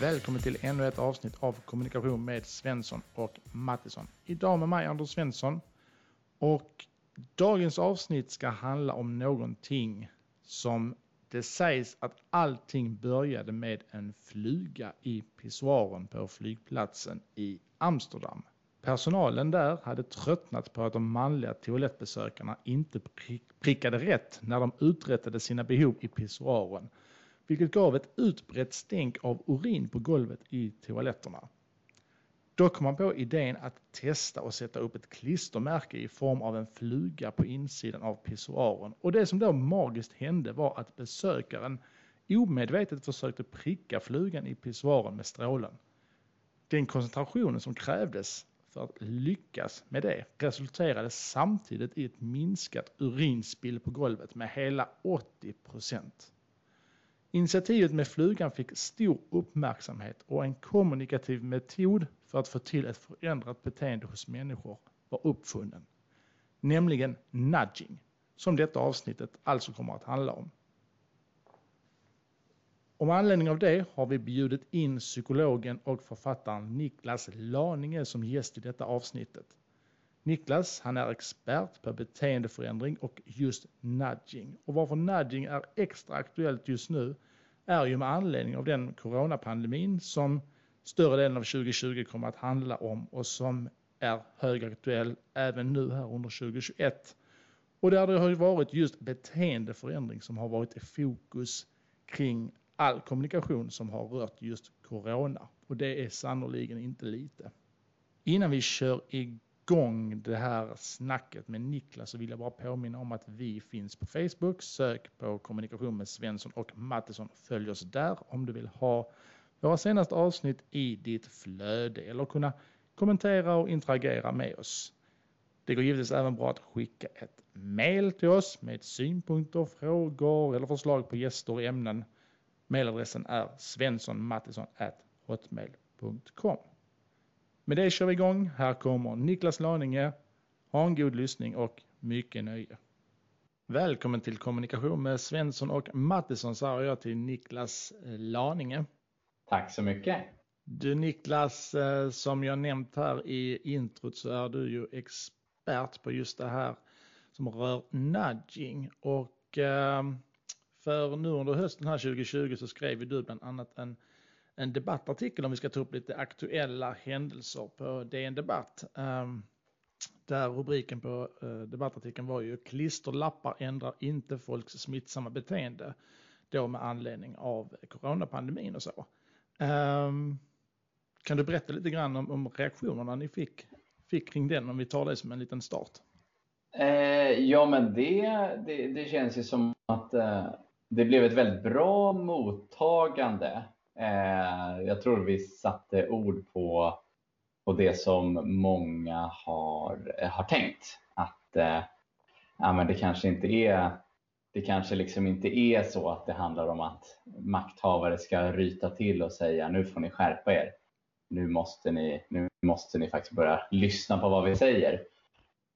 Välkommen till ännu ett avsnitt av kommunikation med Svensson och Mattisson. Idag med mig Anders Svensson. Och dagens avsnitt ska handla om någonting som det sägs att allting började med en fluga i pissoaren på flygplatsen i Amsterdam. Personalen där hade tröttnat på att de manliga toalettbesökarna inte prickade rätt när de uträttade sina behov i pissoaren vilket gav ett utbrett stänk av urin på golvet i toaletterna. Då kom man på idén att testa och sätta upp ett klistermärke i form av en fluga på insidan av pissoaren och det som då magiskt hände var att besökaren omedvetet försökte pricka flugan i pissoaren med strålen. Den koncentrationen som krävdes för att lyckas med det resulterade samtidigt i ett minskat urinspill på golvet med hela 80 procent. Initiativet med flugan fick stor uppmärksamhet och en kommunikativ metod för att få till ett förändrat beteende hos människor var uppfunnen. Nämligen nudging, som detta avsnittet alltså kommer att handla om. Om anledning av det har vi bjudit in psykologen och författaren Niklas Laninge som gäst i detta avsnittet. Niklas, han är expert på beteendeförändring och just nudging. Och varför nudging är extra aktuellt just nu är ju med anledning av den coronapandemin som större delen av 2020 kommer att handla om och som är högaktuell även nu här under 2021. Och där det har varit just beteendeförändring som har varit i fokus kring all kommunikation som har rört just corona. Och det är sannoliken inte lite. Innan vi kör igång det här snacket med Niklas så vill jag bara påminna om att vi finns på Facebook. Sök på kommunikation med Svensson och Mattisson. Följ oss där om du vill ha våra senaste avsnitt i ditt flöde eller kunna kommentera och interagera med oss. Det går givetvis även bra att skicka ett mail till oss med synpunkter, frågor eller förslag på gäster och ämnen. Mailadressen är svenssonmattisson.hotmail.com. Med det kör vi igång. Här kommer Niklas Laninge. Ha en god lyssning och mycket nöje. Välkommen till kommunikation med Svensson och Mattisson säger jag till Niklas eh, Laninge. Tack så mycket. Du Niklas, eh, som jag nämnt här i introt så är du ju expert på just det här som rör nudging och eh, för nu under hösten här 2020 så skrev du bland annat en en debattartikel om vi ska ta upp lite aktuella händelser på DN Debatt. Ehm, där rubriken på eh, debattartikeln var ju klisterlappar ändrar inte folks smittsamma beteende. Då med anledning av coronapandemin och så. Ehm, kan du berätta lite grann om, om, reaktionerna ni fick, fick kring den om vi tar det som en liten start? Eh, ja men det, det, det, känns ju som att eh, det blev ett väldigt bra mottagande Eh, jag tror vi satte ord på, på det som många har, eh, har tänkt. Att eh, ja, men det kanske inte är det kanske liksom inte är så att det handlar om att makthavare ska ryta till och säga nu får ni skärpa er. Nu måste ni, nu måste ni faktiskt börja lyssna på vad vi säger.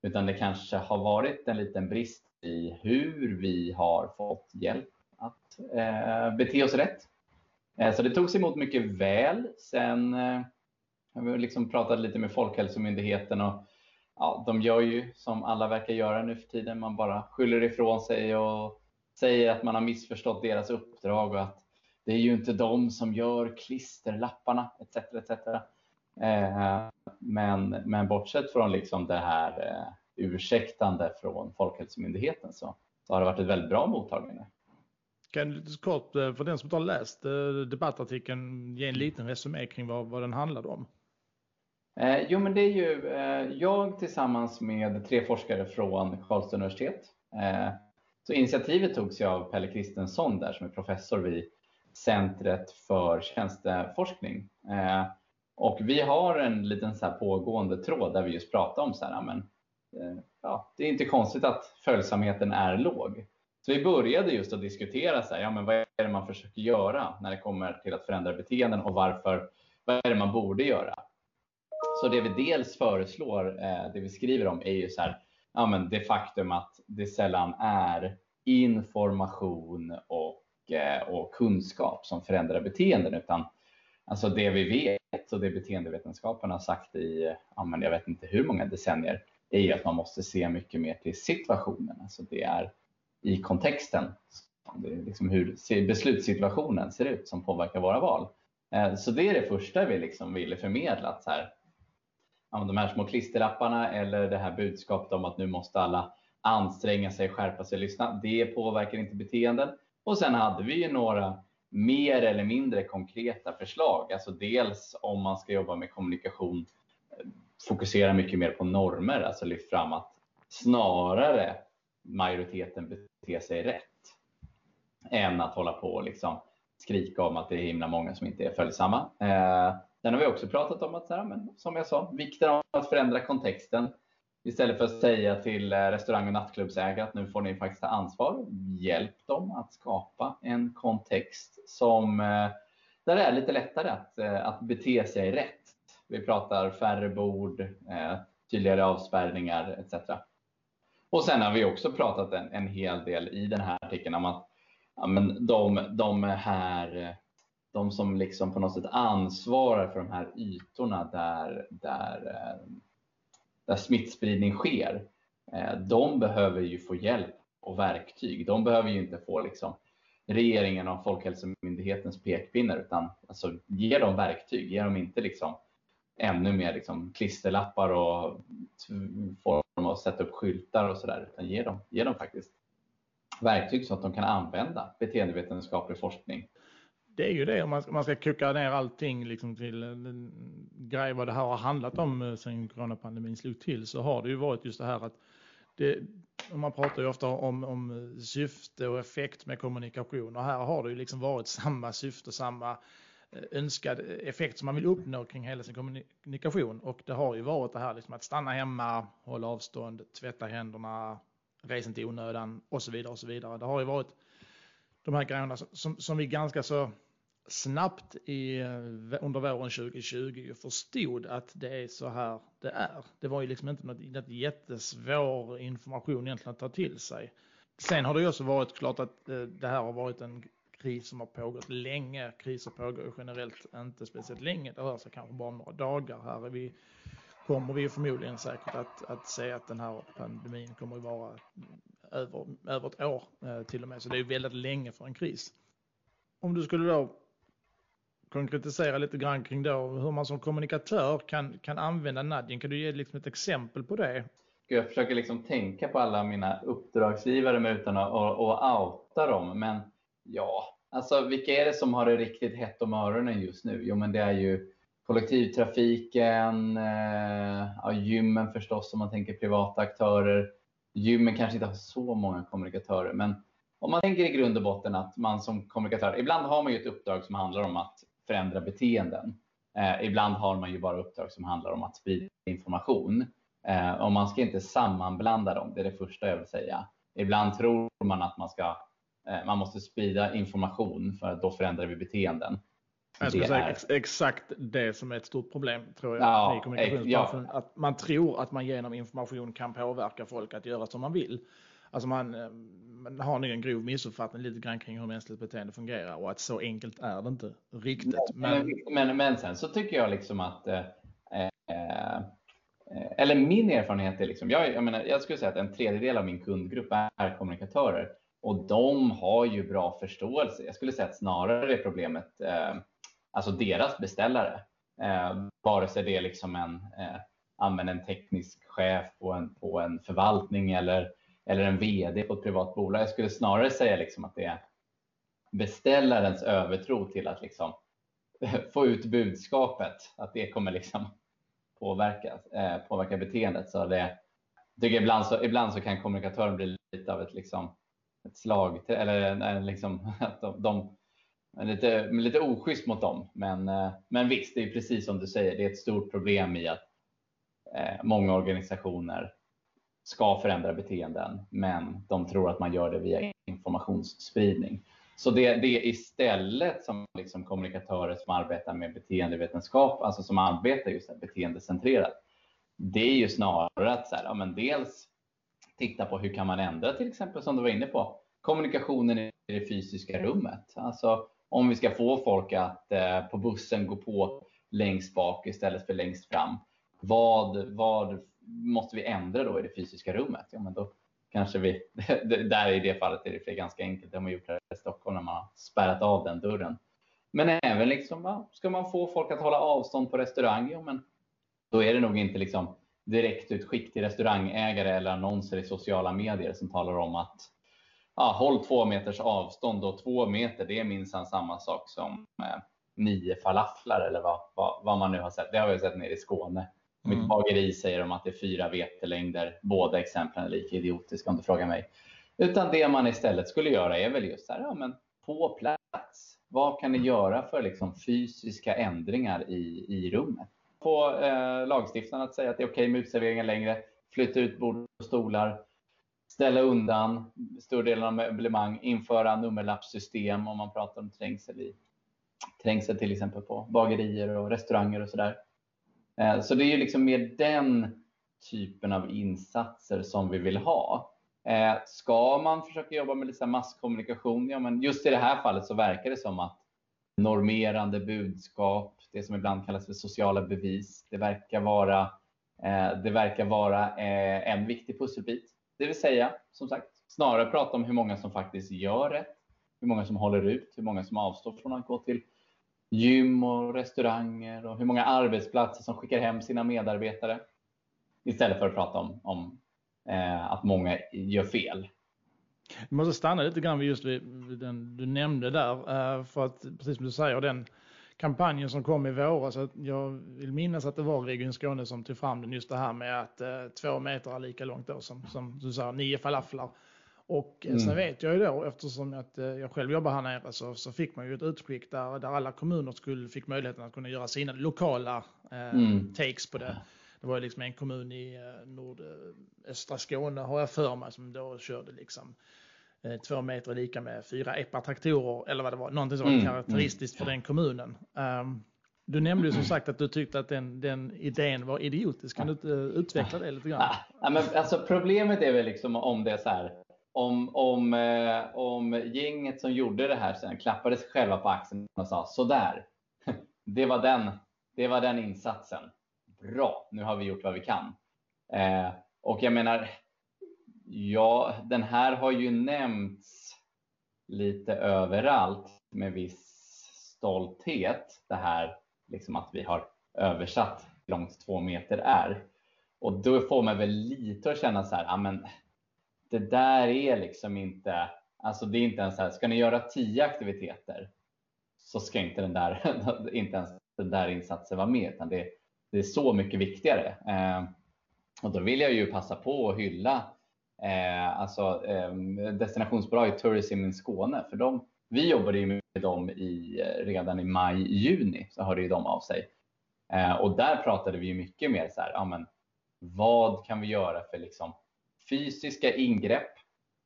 Utan det kanske har varit en liten brist i hur vi har fått hjälp att eh, bete oss rätt. Eh, så det togs emot mycket väl. Sen eh, har vi liksom pratat lite med Folkhälsomyndigheten och ja, de gör ju som alla verkar göra nu för tiden. Man bara skyller ifrån sig och säger att man har missförstått deras uppdrag och att det är ju inte de som gör klisterlapparna etc. etc. Eh, men, men bortsett från liksom det här ursäktande från Folkhälsomyndigheten så, så har det varit ett väldigt bra mottagande. Kan du lite kort, eh, för den som inte har läst eh, debattartikeln, ge en liten resumé kring vad, vad den handlade om? Eh, jo, men det är ju eh, jag tillsammans med tre forskare från Karlstad universitet. Eh, så initiativet togs ju av Pelle Kristensson där som är professor vid Centret för tjänsteforskning. Eh, och vi har en liten så pågående tråd där vi just pratar om så här, men, eh, ja, det är inte konstigt att följsamheten är låg. Så vi började just att diskutera så här, ja, men vad är det man försöker göra när det kommer till att förändra beteenden och varför, vad är det man borde göra? Så det vi dels föreslår, eh, det vi skriver om är ju så här, ja, men det faktum att det sällan är information och, eh, och kunskap som förändrar beteenden utan Alltså det vi vet och det beteendevetenskapen har sagt i, ja, men jag vet inte hur många decennier, är ju att man måste se mycket mer till situationen. Alltså det är i kontexten, liksom hur beslutssituationen ser ut som påverkar våra val. Eh, så det är det första vi liksom ville förmedla. Att så här, de här små klisterlapparna eller det här budskapet om att nu måste alla anstränga sig, skärpa sig, lyssna. Det påverkar inte beteenden. Och sen hade vi ju några mer eller mindre konkreta förslag. Alltså dels om man ska jobba med kommunikation, eh, fokusera mycket mer på normer, alltså lyft fram att snarare majoriteten beter sig rätt än att hålla på och liksom skrika om att det är himla många som inte är följsamma. Eh, sen har vi också pratat om att, men, som jag sa, vikten av att förändra kontexten. Istället för att säga till eh, restaurang och nattklubbsägare att nu får ni faktiskt ta ansvar. Hjälp dem att skapa en kontext som, eh, där det är lite lättare att, eh, att bete sig rätt. Vi pratar färre bord, eh, tydligare avspärrningar etc. Och sen har vi också pratat en, en hel del i den här artikeln om att ja, men de, de här de som liksom på något sätt ansvarar för de här ytorna där, där eh, där smittspridning sker, eh, de behöver ju få hjälp och verktyg. De behöver ju inte få liksom regeringen och Folkhälsomyndighetens pekpinnar utan alltså, ge dem verktyg. Ge dem inte liksom ännu mer liksom klisterlappar och dem att sätta upp skyltar och sådär utan ge dem, ge dem faktiskt verktyg så att de kan använda beteendevetenskaplig forskning. Det är ju det om man, man ska koka ner allting liksom till eh, en grej vad det här har handlat om eh, sen coronapandemin slog till så har det ju varit just det här att det, man pratar ju ofta om, om eh, syfte och effekt med kommunikation och här har det ju liksom varit samma syfte, samma Eh, önskad effekt som man vill uppnå kring hela sin kommunikation och det har ju varit det här liksom att stanna hemma, hålla avstånd, tvätta händerna, resa inte i onödan och så vidare och så vidare. Det har ju varit de här grejerna som, som vi ganska så snabbt i, eh, under våren 2020 förstod att det är så här det är. Det var ju liksom inte något, något jättesvår information egentligen att ta till sig. Sen har det ju också varit klart att eh, det här har varit en kris som har pågått länge. Kriser pågår generellt inte speciellt länge. Det rör sig kanske bara om några dagar. Här är vi, kommer vi förmodligen säkert att, att se att den här pandemin kommer att vara över, över ett år eh, till och med. Så det är väldigt länge för en kris. Om du skulle då konkretisera lite grann kring då hur man som kommunikatör kan, kan använda nudging. Kan du ge liksom ett exempel på det? Jag försöker liksom tänka på alla mina uppdragsgivare utan att och, outa dem. Men ja, alltså vilka är det som har det riktigt hett om öronen just nu? Jo, men det är ju kollektivtrafiken, eh, ja, gymmen förstås om man tänker privata aktörer. Gymmen kanske inte har så många kommunikatörer, men om man tänker i grund och botten att man som kommunikatör, ibland har man ju ett uppdrag som handlar om att förändra beteenden. Eh, ibland har man ju bara uppdrag som handlar om att sprida information. Eh, och man ska inte sammanblanda dem, det är det första jag vill säga. Ibland tror man att man, ska, man måste sprida information för att då förändrar vi beteenden. Jag skulle säga exakt det som är ett stort problem tror jag ja, i kommunikationsbranschen. Ja. Att man tror att man genom information kan påverka folk att göra som man vill. Alltså man, eh, man har nog en grov missuppfattning lite grann kring hur mänskligt beteende fungerar och att så enkelt är det inte riktigt. Men, men, men, men sen så tycker jag liksom att eh, eh, eller min erfarenhet är liksom, jag, jag, menar, jag skulle säga att en tredjedel av min kundgrupp är kommunikatörer och de har ju bra förståelse. Jag skulle säga att snarare är problemet eh, alltså deras beställare. Eh, vare sig det är liksom en, eh, en teknisk chef på en, på en förvaltning eller eller en VD på ett privat bolag. Jag skulle snarare säga liksom att det är beställarens övertro till att liksom få ut budskapet, att det kommer liksom påverka, eh, påverka beteendet. Så det, tycker ibland, så, ibland så kan kommunikatören bli lite av ett, liksom, ett slag, eller liksom, att de, de lite, lite oschysst mot dem. Men, eh, men visst, det är precis som du säger, det är ett stort problem i att eh, många organisationer ska förändra beteenden, men de tror att man gör det via informationsspridning. Så det, det är istället som liksom kommunikatörer som arbetar med beteendevetenskap, alltså som arbetar just beteendecentrerat, det är ju snarare att så här, ja, men dels titta på hur kan man ändra till exempel som du var inne på, kommunikationen i det fysiska rummet. Alltså om vi ska få folk att eh, på bussen gå på längst bak istället för längst fram. Vad, vad måste vi ändra då i det fysiska rummet? Ja, men då kanske vi, där i det fallet är det ganska enkelt. Det har man gjort här i Stockholm när man har spärrat av den dörren. Men även liksom, ska man få folk att hålla avstånd på restaurang? Ja, men då är det nog inte liksom direktutskick till restaurangägare eller annonser i sociala medier som talar om att ja, håll två meters avstånd och två meter, det är minsann samma sak som eh, nio falaflar eller vad, vad, vad, man nu har sett. Det har vi sett nere i Skåne. Mm. Mitt bageri säger de att det är fyra vetelängder. Båda exemplen är lika idiotiska om du frågar mig. Utan det man istället skulle göra är väl just så här, ja, men på plats. Vad kan ni göra för liksom fysiska ändringar i, i rummet? Få eh, lagstiftaren att säga att det är okej okay med utserveringar längre, flytta ut bord och stolar, ställa undan större delen av möblemang, införa nummerlappssystem om man pratar om trängsel i trängsel till exempel på bagerier och restauranger och sådär. Eh, så det är ju liksom mer den typen av insatser som vi vill ha. Eh, ska man försöka jobba med lite masskommunikation? Ja, men just i det här fallet så verkar det som att normerande budskap, det som ibland kallas för sociala bevis, det verkar vara, eh, det verkar vara eh, en viktig pusselbit. Det vill säga, som sagt, snarare prata om hur många som faktiskt gör rätt, hur många som håller ut, hur många som avstår från att gå till gym och restauranger och hur många arbetsplatser som skickar hem sina medarbetare. Istället för att prata om, om eh, att många gör fel. Vi måste stanna lite grann vid just vid den du nämnde där. Eh, för att precis som du säger, den kampanjen som kom i våras, jag vill minnas att det var Region Skåne som tog fram den, just det här med att eh, två meter är lika långt då som, som du sa, nio falaflar. Och mm. sen vet jag ju då, eftersom att eh, jag själv jobbar här nere, så, så fick man ju ett utskick där, där alla kommuner skulle, fick möjligheten att kunna göra sina lokala eh, mm. takes på det. Det var ju liksom en kommun i eh, nordöstra Skåne har jag för mig som då körde liksom eh, två meter lika med fyra epatraktorer eller vad det var, någonting som var mm. karaktäristiskt för den kommunen. Um, du nämnde ju som sagt att du tyckte att den, den idén var idiotisk. Kan du utveckla det lite grann? Ja, men alltså problemet är väl liksom om det är så här om, om, eh, om gänget som gjorde det här sen klappade sig själva på axeln och sa sådär. Det var den, det var den insatsen. Bra, nu har vi gjort vad vi kan. Eh, och jag menar, ja, den här har ju nämnts lite överallt med viss stolthet. Det här liksom att vi har översatt hur långt två meter är. Och då får man väl lite att känna så här, ja, men det där är liksom inte, alltså det är inte ens så här, ska ni göra tio aktiviteter så ska inte den där, inte ens den där insatsen vara med, utan det, det är så mycket viktigare. Eh, och då vill jag ju passa på att hylla eh, alltså, eh, destinationsbolaget Tourism in Skåne, för de, vi jobbade ju med dem i, eh, redan i maj, juni, så hörde ju de av sig. Eh, och där pratade vi ju mycket mer så här, ja, men, vad kan vi göra för liksom, fysiska ingrepp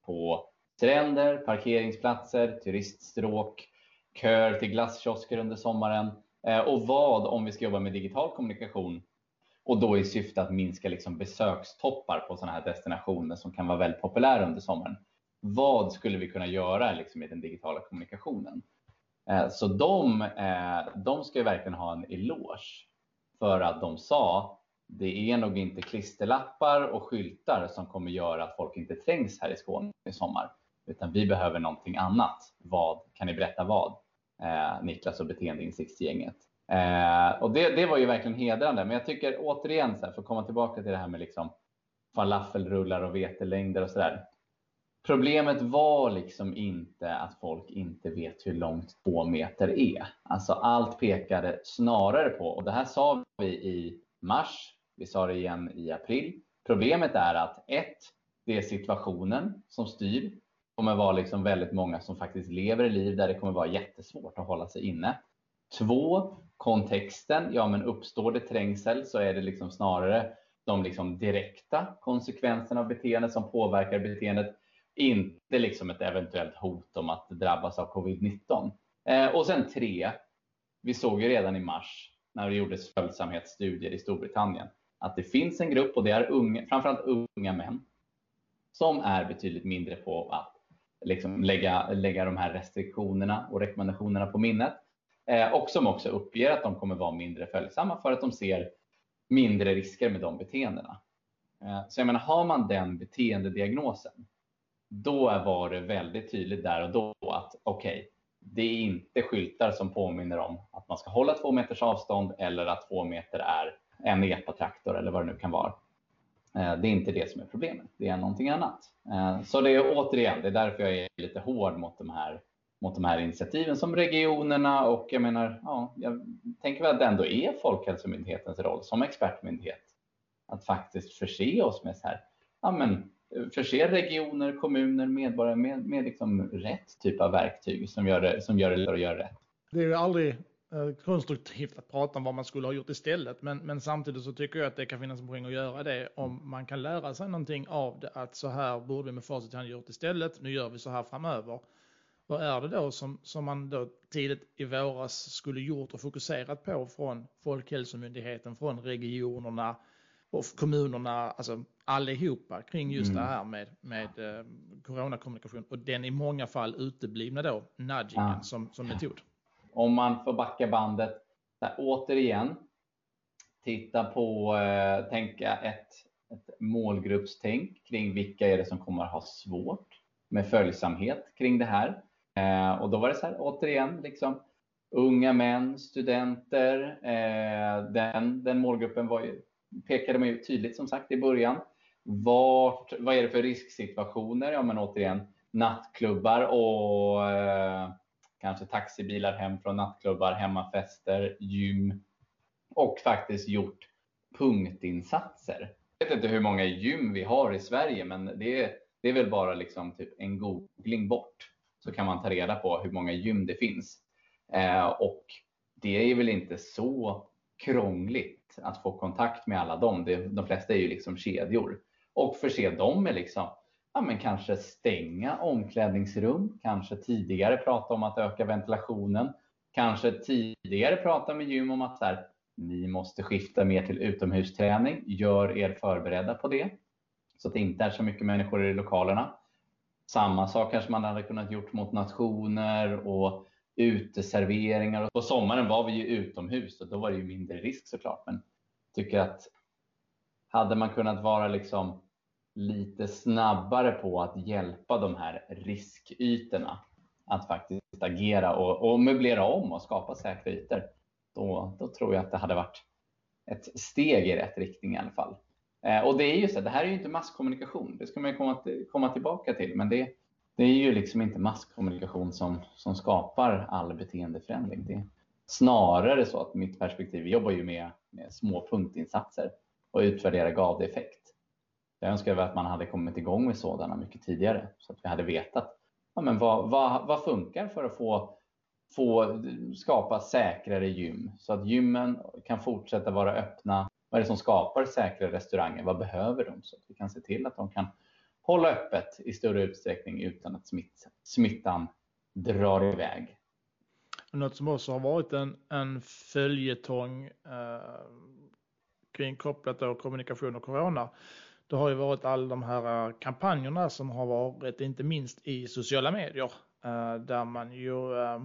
på stränder, parkeringsplatser, turiststråk, köer till glasskiosker under sommaren eh, och vad om vi ska jobba med digital kommunikation och då i syfte att minska liksom besökstoppar på sådana här destinationer som kan vara väldigt populära under sommaren. Vad skulle vi kunna göra liksom i den digitala kommunikationen? Eh, så de, eh, de ska ju verkligen ha en eloge för att de sa det är nog inte klisterlappar och skyltar som kommer göra att folk inte trängs här i Skåne i sommar, utan vi behöver någonting annat. Vad? Kan ni berätta vad? Eh, Niklas och beteendeinsiktsgänget. Eh, och det, det var ju verkligen hedrande, men jag tycker återigen, så här, för att komma tillbaka till det här med liksom falafelrullar och vetelängder och sådär. Problemet var liksom inte att folk inte vet hur långt två meter är. Alltså allt pekade snarare på, och det här sa vi i mars vi sa det igen i april. Problemet är att ett, det är situationen som styr. Det kommer vara liksom väldigt många som faktiskt lever i liv där det kommer vara jättesvårt att hålla sig inne. Två, kontexten. Ja, men uppstår det trängsel så är det liksom snarare de liksom direkta konsekvenserna av beteendet som påverkar beteendet. Inte liksom ett eventuellt hot om att drabbas av covid-19. Eh, och sen tre, vi såg ju redan i mars när det gjordes följsamhetsstudier i Storbritannien att det finns en grupp, och det är unga, framförallt unga män, som är betydligt mindre på att liksom lägga, lägga de här restriktionerna och rekommendationerna på minnet. Eh, och som också uppger att de kommer vara mindre följsamma för att de ser mindre risker med de beteendena. Eh, så jag menar, har man den beteendediagnosen, då var det väldigt tydligt där och då att okej, okay, det är inte skyltar som påminner om att man ska hålla två meters avstånd eller att två meter är en epatraktor eller vad det nu kan vara. Eh, det är inte det som är problemet, det är någonting annat. Så det är återigen, det är därför jag är lite hård mot de här, mot de här initiativen som regionerna och jag menar, ja, jag tänker väl att det ändå är Folkhälsomyndighetens roll som expertmyndighet att faktiskt förse oss med så här, ja men förse regioner, kommuner, medborgare med, med liksom rätt typ av verktyg som gör det, som gör det lättare att göra rätt. Det är ju aldrig eh, konstruktivt att prata om vad man skulle ha gjort istället, men, men samtidigt så tycker jag att det kan finnas en poäng att göra det om man kan lära sig någonting av det, att så här borde vi med facit i hand gjort istället, nu gör vi så här framöver. Vad är det då som, som man då tidigt i våras skulle gjort och fokuserat på från Folkhälsomyndigheten, från regionerna, och kommunerna, alltså allihopa kring just mm. det här med, med eh, coronakommunikation och den i många fall uteblivna då, nudgingen ja. som, som metod. Om man får backa bandet, där, återigen, titta på, eh, tänka ett, ett målgruppstänk kring vilka är det som kommer att ha svårt med följsamhet kring det här. Eh, och då var det så här, återigen, liksom, unga män, studenter, eh, den, den målgruppen var ju pekade man ju tydligt som sagt i början. Vart, vad är det för risksituationer? Ja, men återigen nattklubbar och eh, kanske taxibilar hem från nattklubbar, hemmafester, gym och faktiskt gjort punktinsatser. Jag vet inte hur många gym vi har i Sverige, men det är, det är väl bara liksom typ en googling bort så kan man ta reda på hur många gym det finns. Eh, och det är väl inte så krångligt att få kontakt med alla dem. De flesta är ju liksom kedjor och förse dem med liksom, ja, men kanske stänga omklädningsrum, kanske tidigare prata om att öka ventilationen, kanske tidigare prata med gym om att så här, ni måste skifta mer till utomhusträning. Gör er förberedda på det så att det inte är så mycket människor i lokalerna. Samma sak kanske man hade kunnat gjort mot nationer och uteserveringar. På sommaren var vi ju utomhus och då var det ju mindre risk såklart. Men jag tycker att hade man kunnat vara liksom lite snabbare på att hjälpa de här riskytorna att faktiskt agera och, och möblera om och skapa säkra ytor, då, då tror jag att det hade varit ett steg i rätt riktning i alla fall. Eh, och det är ju så, det här är ju inte masskommunikation, det ska man komma, komma tillbaka till, men det, det är ju liksom inte masskommunikation som, som skapar all beteendeförändring. Det är snarare så att mitt perspektiv, vi jobbar ju med, med små punktinsatser och utvärderar gav det effekt. Jag önskar att man hade kommit igång med sådana mycket tidigare så att vi hade vetat ja, men vad, vad, vad funkar för att få, få skapa säkrare gym så att gymmen kan fortsätta vara öppna. Vad är det som skapar säkra restauranger? Vad behöver de så att vi kan se till att de kan hålla öppet i större utsträckning utan att smitt, smittan drar iväg. Något som också har varit en, en följetong eh, kring kopplat till kommunikation och corona. Det har ju varit alla de här eh, kampanjerna som har varit, inte minst i sociala medier, eh, där man ju eh,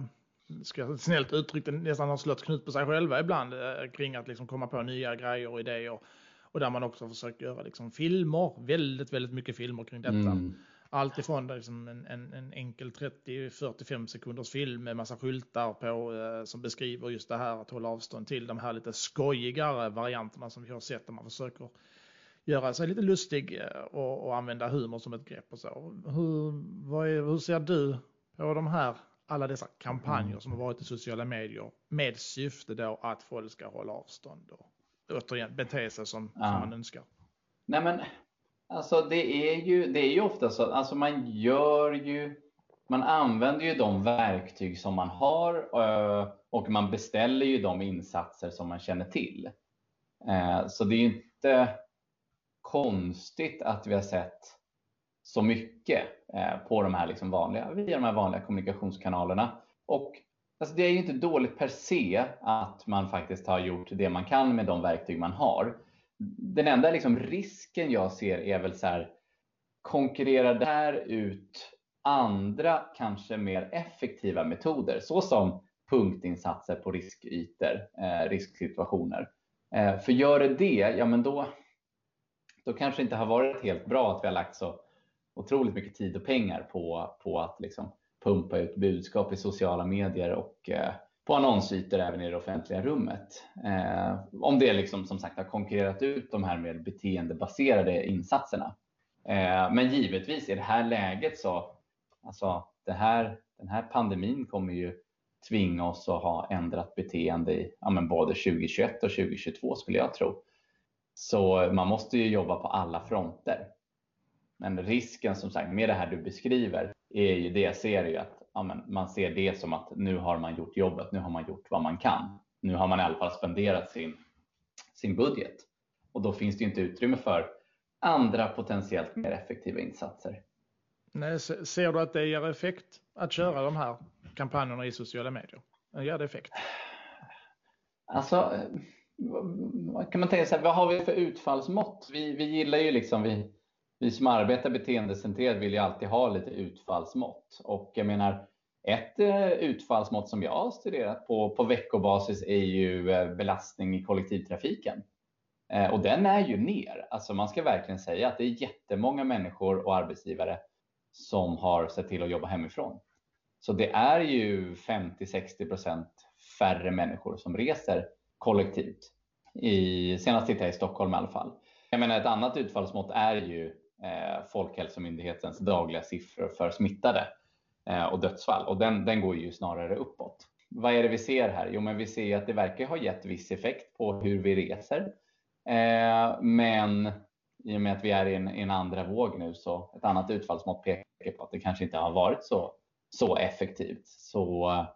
ska snällt uttryckt nästan har slått knut på sig själva ibland eh, kring att liksom komma på nya grejer och idéer och där man också försökt göra liksom filmer, väldigt, väldigt mycket filmer kring detta. Mm. Allt ifrån liksom en, en, en enkel 30-45 sekunders film med massa skyltar på eh, som beskriver just det här att hålla avstånd till de här lite skojigare varianterna som vi har sett där man försöker göra sig lite lustig eh, och, och använda humor som ett grepp och så. Hur, är, hur ser du på de här alla dessa kampanjer mm. som har varit i sociala medier med syfte då att folk ska hålla avstånd och återigen bete sig som, ja. som man önskar. Nej men alltså det är ju, det är ju ofta så att alltså man gör ju, man använder ju de verktyg som man har eh, och man beställer ju de insatser som man känner till. Eh, så det är ju inte konstigt att vi har sett så mycket mycket eh, på de här liksom vanliga, via de här vanliga kommunikationskanalerna. Och Alltså det är ju inte dåligt per se att man faktiskt har gjort det man kan med de verktyg man har. Den enda liksom risken jag ser är väl så här, konkurrerar det här ut andra, kanske mer effektiva metoder, såsom punktinsatser på riskytor, eh, risksituationer. Eh, för gör det det, ja men då, då kanske det inte har varit helt bra att vi har lagt så otroligt mycket tid och pengar på, på att liksom pumpa ut budskap i sociala medier och eh, på annonsytor även i det offentliga rummet. Eh, om det liksom som sagt har konkurrerat ut de här mer beteendebaserade insatserna. Eh, men givetvis i det här läget så, alltså det här, den här pandemin kommer ju tvinga oss att ha ändrat beteende i ja, men både 2021 och 2022 skulle jag tro. Så man måste ju jobba på alla fronter. Men risken som sagt med det här du beskriver är ju det jag ser ju att ja, men man ser det som att nu har man gjort jobbet, nu har man gjort vad man kan. Nu har man i alla fall spenderat sin, sin budget och då finns det inte utrymme för andra potentiellt mer effektiva insatser. Nej, ser du att det ger effekt att köra de här kampanjerna i sociala medier? Ger det effekt? Alltså, kan man tänka sig, vad har vi för utfallsmått? Vi, vi gillar ju liksom, vi, vi som arbetar beteendecentrerat vill ju alltid ha lite utfallsmått. Och jag menar, ett eh, utfallsmått som jag har studerat på, på veckobasis är ju eh, belastning i kollektivtrafiken. Eh, och den är ju ner. Alltså man ska verkligen säga att det är jättemånga människor och arbetsgivare som har sett till att jobba hemifrån. Så det är ju 50-60 procent färre människor som reser kollektivt. I, senast tittade jag i Stockholm i alla fall. Jag menar ett annat utfallsmått är ju Eh, Folkhälsomyndighetens dagliga siffror för smittade eh, och dödsfall och den, den går ju snarare uppåt. Vad är det vi ser här? Jo, men vi ser att det verkar ha gett viss effekt på hur vi reser. Eh, men i och med att vi är i en, i en andra våg nu så ett annat utfallsmått pekar på att det kanske inte har varit så så effektivt. Så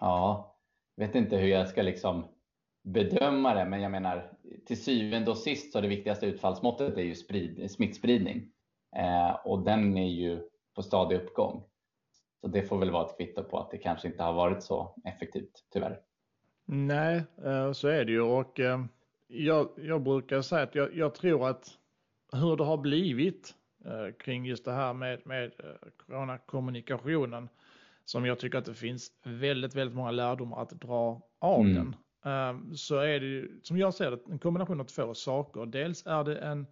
ja, vet inte hur jag ska liksom bedöma det, men jag menar till syvende och sist så är det viktigaste utfallsmåttet är ju sprid, smittspridning eh, och den är ju på stadig uppgång. Så det får väl vara ett kvitto på att det kanske inte har varit så effektivt, tyvärr. Nej, eh, så är det ju och eh, jag, jag brukar säga att jag, jag tror att hur det har blivit Eh, kring just det här med, med coronakommunikationen som jag tycker att det finns väldigt, väldigt många lärdomar att dra av mm. den. Ehm, så är det ju, som jag ser det, en kombination av två saker. Dels är det en,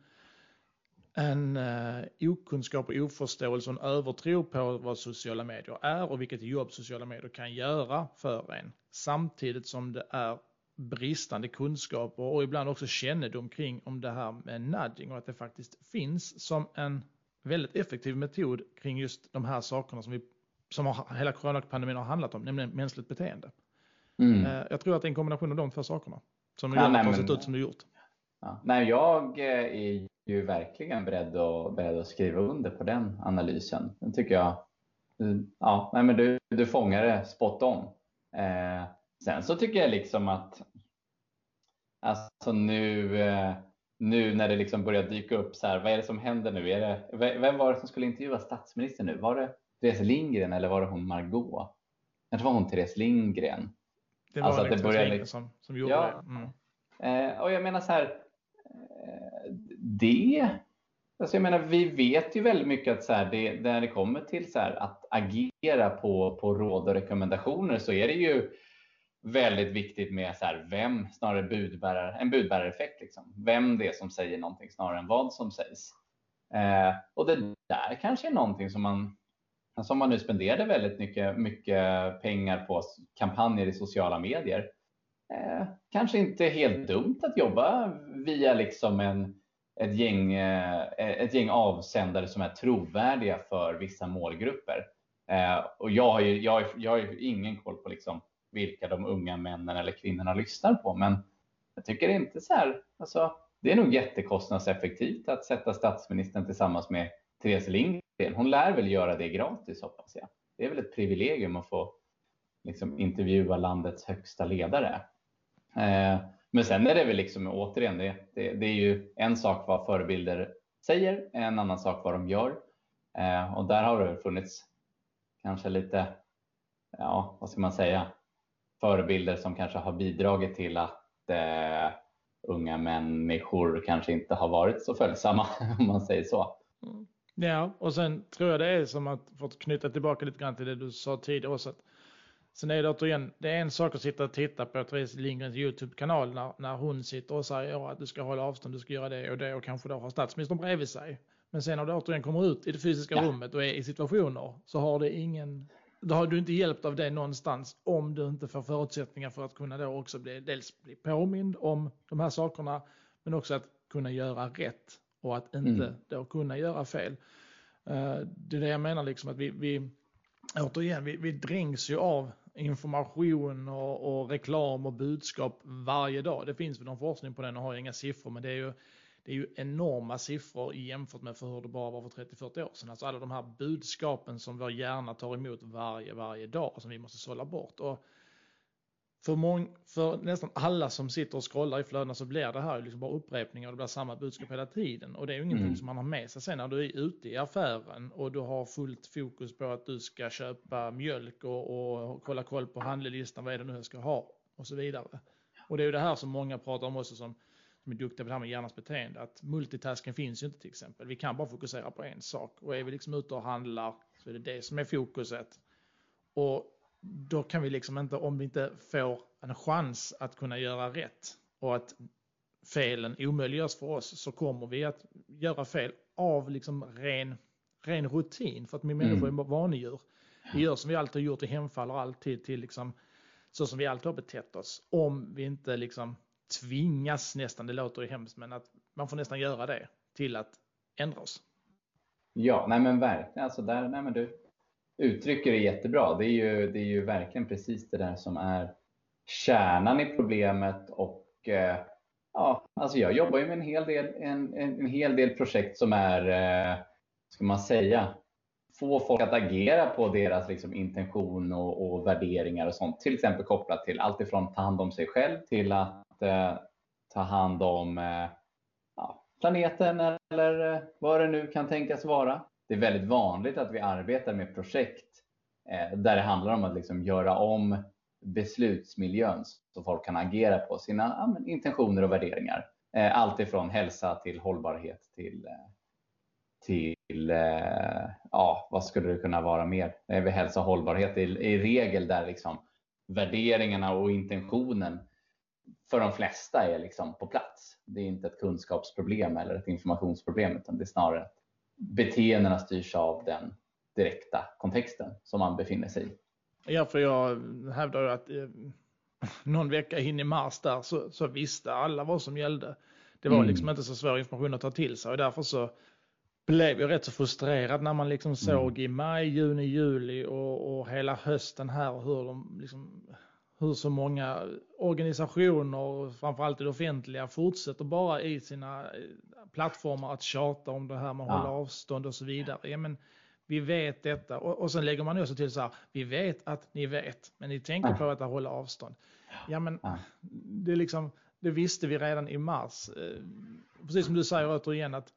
en uh, okunskap och oförståelse och en övertro på vad sociala medier är och vilket jobb sociala medier kan göra för en. Samtidigt som det är bristande kunskaper och ibland också kännedom kring om det här med nudging och att det faktiskt finns som en väldigt effektiv metod kring just de här sakerna som, vi, som har, hela coronapandemin har handlat om, nämligen mänskligt beteende. Mm. Eh, jag tror att det är en kombination av de två sakerna som ja, gör att det har sett ut som det gjort. Ja. Nej, jag eh, är ju verkligen beredd att, beredd att skriva under på den analysen. Den tycker jag, ja, nej, men du, du fångar det spot on. Eh, Sen så tycker jag liksom att alltså nu, eh, nu när det liksom börjar dyka upp så här, vad är det som händer nu? Är det, vem var det som skulle intervjua statsministern nu? Var det Therese Lindgren eller var det hon Margot? Jag tror det var hon Therese Lindgren. Det var alltså det började liksom, som, som gjorde ja, det. Mm. Eh, och jag menar så här, eh, det Alltså jag menar, vi vet ju väldigt mycket att så här, det, när det kommer till så här, att agera på, på råd och rekommendationer så är det ju väldigt viktigt med så här, vem, snarare budbärare, en budbärareffekt. Liksom. Vem det är som säger någonting snarare än vad som sägs. Eh, och det där kanske är någonting som man, som man nu spenderade väldigt mycket, mycket pengar på kampanjer i sociala medier. Eh, kanske inte helt dumt att jobba via liksom en, ett, gäng, eh, ett gäng avsändare som är trovärdiga för vissa målgrupper. Eh, och jag har ju, jag, jag har ju ingen koll på liksom vilka de unga männen eller kvinnorna lyssnar på. Men jag tycker inte så här, alltså, det är nog jättekostnadseffektivt att sätta statsministern tillsammans med Therese Lindgren. Hon lär väl göra det gratis hoppas jag. Det är väl ett privilegium att få liksom, intervjua landets högsta ledare. Eh, men sen är det väl liksom återigen, det, det, det, är ju en sak vad förebilder säger, en annan sak vad de gör. Eh, och där har det funnits kanske lite, ja vad ska man säga, förebilder som kanske har bidragit till att eh, unga människor kanske inte har varit så följsamma om man säger så. Mm. Ja, och sen tror jag det är som att, för att knyta tillbaka lite grann till det du sa tidigare också, att sen är det återigen, det är en sak att sitta och titta på Therese Lindgrens YouTube-kanal när, när hon sitter och säger ja, att du ska hålla avstånd, du ska göra det och det och kanske då ha statsministern bredvid sig. Men sen när du återigen kommer ut i det fysiska ja. rummet och är i situationer så har det ingen, då har du inte hjälpt av det någonstans om du inte får förutsättningar för att kunna då också bli, dels bli påmind om de här sakerna men också att kunna göra rätt och att inte mm. då kunna göra fel. Uh, det är det jag menar liksom att vi, vi återigen, vi, vi dränks ju av information och, och, reklam och budskap varje dag. Det finns väl någon forskning på den och har inga siffror men det är ju det är ju enorma siffror jämfört med för hur det bara var för 30-40 år sedan. Alltså alla de här budskapen som vår hjärna tar emot varje, varje dag som vi måste sålla bort. Och för, mång, för nästan alla som sitter och scrollar i flödena så blir det här liksom bara upprepningar och det blir samma budskap hela tiden. Och det är ju ingenting mm. som man har med sig sen när du är ute i affären och du har fullt fokus på att du ska köpa mjölk och, och kolla koll på handlelistan, vad är det nu jag ska ha och så vidare. Och det är ju det här som många pratar om också som som är duktiga på det här med hjärnans beteende, att multitasking finns ju inte till exempel. Vi kan bara fokusera på en sak och är vi liksom ute och handlar så är det det som är fokuset. Och då kan vi liksom inte, om vi inte får en chans att kunna göra rätt och att felen omöjliggörs för oss så kommer vi att göra fel av liksom ren, ren rutin för att vi människor mm. är vanedjur. Vi gör som vi alltid har gjort, vi hemfaller alltid till liksom så som vi alltid har betett oss. Om vi inte liksom tvingas nästan, det låter ju hemskt, men att man får nästan göra det till att ändra oss. Ja, nej men verkligen. Alltså där, nej men du uttrycker det jättebra. Det är, ju, det är ju verkligen precis det där som är kärnan i problemet och eh, ja, alltså jag jobbar ju med en hel del, en, en, en hel del projekt som är, eh, ska man säga, få folk att agera på deras liksom, intention och, och, värderingar och sånt. Till exempel kopplat till allt ifrån ta hand om sig själv till att eh, ta hand om eh, ja, planeten eller eh, vad det nu kan tänkas vara. Det är väldigt vanligt att vi arbetar med projekt eh, där det handlar om att liksom göra om beslutsmiljön så folk kan agera på sina ja, intentioner och värderingar. Eh, allt ifrån hälsa till hållbarhet till eh, eh ja, vad skulle det kunna vara mer? Eh, hälsa och hållbarhet i, i regel där liksom värderingarna och intentionen för de flesta är liksom på plats. Det är inte ett kunskapsproblem eller ett informationsproblem utan det är snarare att beteendena styrs av den direkta kontexten som man befinner sig i. Ja, för jag hävdar att eh, någon vecka in i mars där så, så visste alla vad som gällde. Det var mm. liksom inte så svår information att ta till sig och därför så blev jag rätt så frustrerad när man liksom mm. såg i maj, juni, juli och, och hela hösten här hur de liksom hur så många organisationer, framförallt i det offentliga, fortsätter bara i sina plattformar att tjata om det här med att ja. hålla avstånd och så vidare. Ja, men vi vet detta och, och sen lägger man också till så här, vi vet att ni vet, men ni tänker ja. på att hålla avstånd. Ja, men det, liksom, det visste vi redan i mars. Eh, precis som du säger återigen att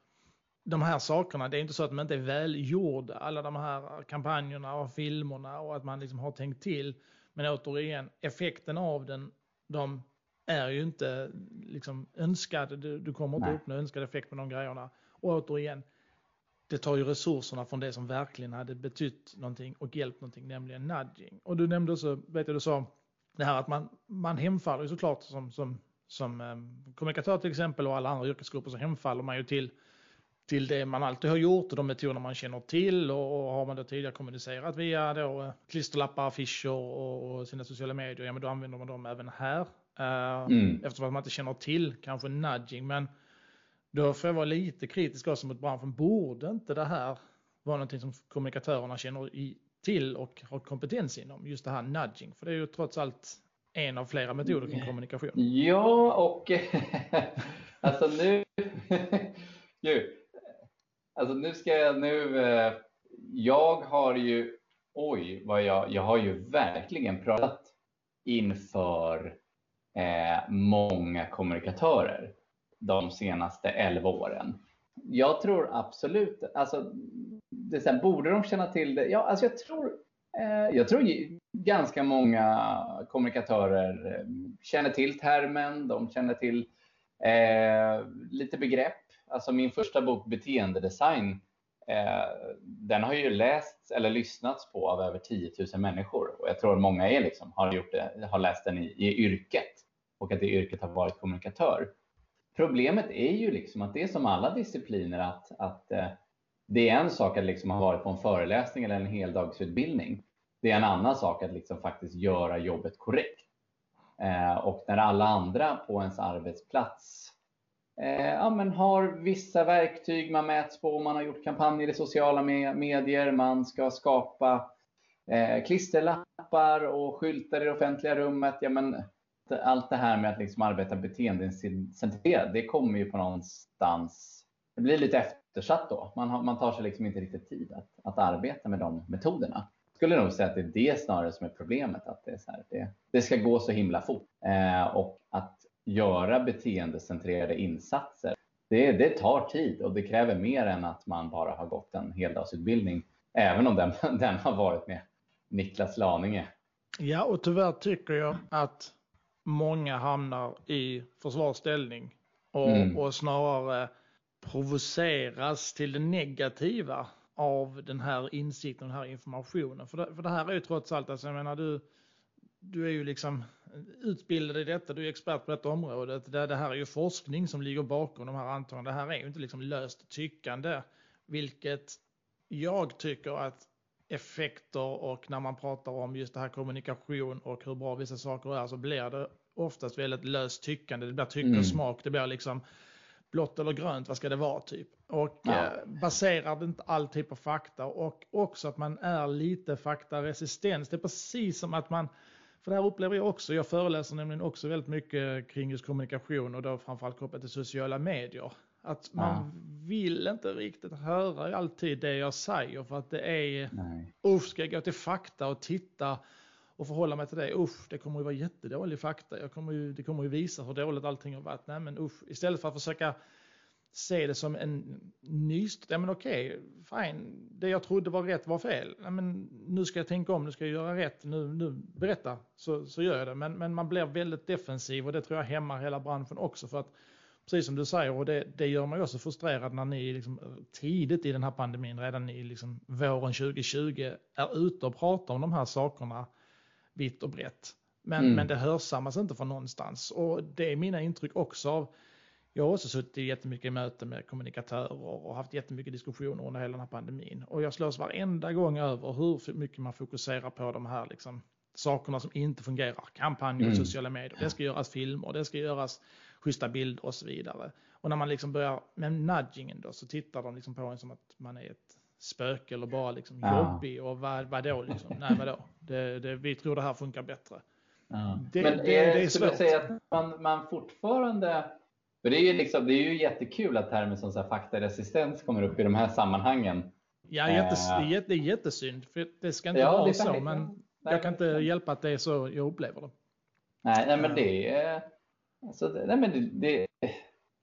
de här sakerna, det är inte så att de inte är välgjorda, alla de här kampanjerna och filmerna och att man liksom har tänkt till. Men återigen, effekten av den, de är ju inte liksom önskad. Du, du kommer inte Nej. uppnå önskad effekt med de grejerna. Och återigen, det tar ju resurserna från det som verkligen hade betytt någonting och hjälpt någonting, nämligen nudging. Och du nämnde också, vet jag du sa, det här att man, man hemfaller ju såklart som, som, som um, kommunikatör till exempel och alla andra yrkesgrupper så hemfaller man ju till till det man alltid har gjort och de metoder man känner till och, har man då tidigare kommunicerat via då eh, klisterlappar, affischer och, och sina sociala medier, ja men då använder man dem även här. Uh, mm. Eftersom man inte känner till kanske nudging, men då får jag vara lite kritisk också mot branschen. Borde inte det här vara någonting som kommunikatörerna känner i, till och har kompetens inom? Just det här nudging, för det är ju trots allt en av flera metoder kring kommunikation. Ja, och alltså nu... Alltså nu ska jag nu. Eh, jag har ju. Oj, vad jag. Jag har ju verkligen pratat inför eh, många kommunikatörer de senaste 11 åren. Jag tror absolut, alltså, det så här, borde de känna till det? Ja, alltså jag tror, eh, jag tror ganska många kommunikatörer eh, känner till termen, de känner till eh, lite begrepp Alltså min första bok Beteendedesign eh, den har ju lästs eller lyssnats på av över 10 000 människor och jag tror många är liksom, har, gjort det, har läst den i, i yrket och att det yrket har varit kommunikatör. Problemet är ju liksom att det är som alla discipliner att, att eh, det är en sak att liksom ha varit på en föreläsning eller en heldagsutbildning. Det är en annan sak att liksom faktiskt göra jobbet korrekt. Eh, och när alla andra på ens arbetsplats eh, ja, men har vissa verktyg man mäts på, man har gjort kampanjer i sociala medier, man ska skapa eh, klisterlappar och skyltar i det offentliga rummet. Ja, men allt det här med att liksom arbeta beteendecentrerat, det kommer ju på någonstans, det blir lite eftersatt då. Man, har, man tar sig liksom inte riktigt tid att, att arbeta med de metoderna Jag skulle nog säga att det är det snarare som är problemet. Att det, är så här, det, det ska gå så himla fort. Eh, och att göra beteendecentrerade insatser, det, det tar tid och det kräver mer än att man bara har gått en heldagsutbildning. Även om den, den har varit med Niklas Laninge. Ja, och tyvärr tycker jag att många hamnar i försvarsställning och, mm. och snarare provoceras till det negativa av den här insikten, den här informationen. För det, för det här är ju trots allt, alltså jag menar du, du är ju liksom utbildad i detta, du är expert på detta området. Det, det här är ju forskning som ligger bakom de här antagandena. Det här är ju inte liksom löst tyckande, vilket jag tycker att effekter och när man pratar om just det här kommunikation och hur bra vissa saker är så blir det oftast väldigt löst tyckande. Det blir tycke och mm. smak. Det blir liksom blått eller grönt, vad ska det vara typ? Och ja. eh, baserar det inte alltid på fakta och också att man är lite faktaresistent. Det är precis som att man, för det här upplever jag också, jag föreläser nämligen också väldigt mycket kring just kommunikation och då framförallt kopplat till sociala medier. Att man ja. vill inte riktigt höra alltid det jag säger för att det är, usch ska jag gå till fakta och titta och förhålla mig till det. Usch, det kommer ju vara jättedålig fakta. Jag kommer ju, det kommer ju visa hur dåligt allting har varit. Nej, men usch, istället för att försöka se det som en nyst. Ja, men okej, fine. Det jag trodde var rätt var fel. Ja, men nu ska jag tänka om, nu ska jag göra rätt. Nu, nu berätta, så, så gör jag det. Men, men man blir väldigt defensiv och det tror jag hämmar hela branschen också. För att precis som du säger, och det, det gör mig också frustrerad när ni liksom tidigt i den här pandemin, redan i liksom våren 2020, är ute och pratar om de här sakerna vitt och brett. Men, mm. men det hörsammas inte från någonstans. Och det är mina intryck också av jag har också suttit i jättemycket möten med kommunikatörer och haft jättemycket diskussioner under hela den här pandemin. Och jag slås varenda gång över hur mycket man fokuserar på de här liksom, sakerna som inte fungerar. Kampanjer, mm. sociala medier, det ska göras filmer, det ska göras schyssta bilder och så vidare. Och när man liksom börjar med nudgingen då så tittar de liksom på en som att man är ett spöke eller bara liksom ja. jobbig och vad, vadå liksom? Nej vadå? Det, det, vi tror det här funkar bättre. Ja. Det, Men det, det är skulle svårt. säga att man, man fortfarande för det är ju liksom, det är ju jättekul att termer som så här faktaresistens kommer upp i de här sammanhangen. Ja, jättes, uh, det, är, jättesynd. För det ska inte ja, vara så, men nej, jag kan inte hjälpa att det är så jag upplever det. Nej, nej men det är... Alltså, nej, men det, det,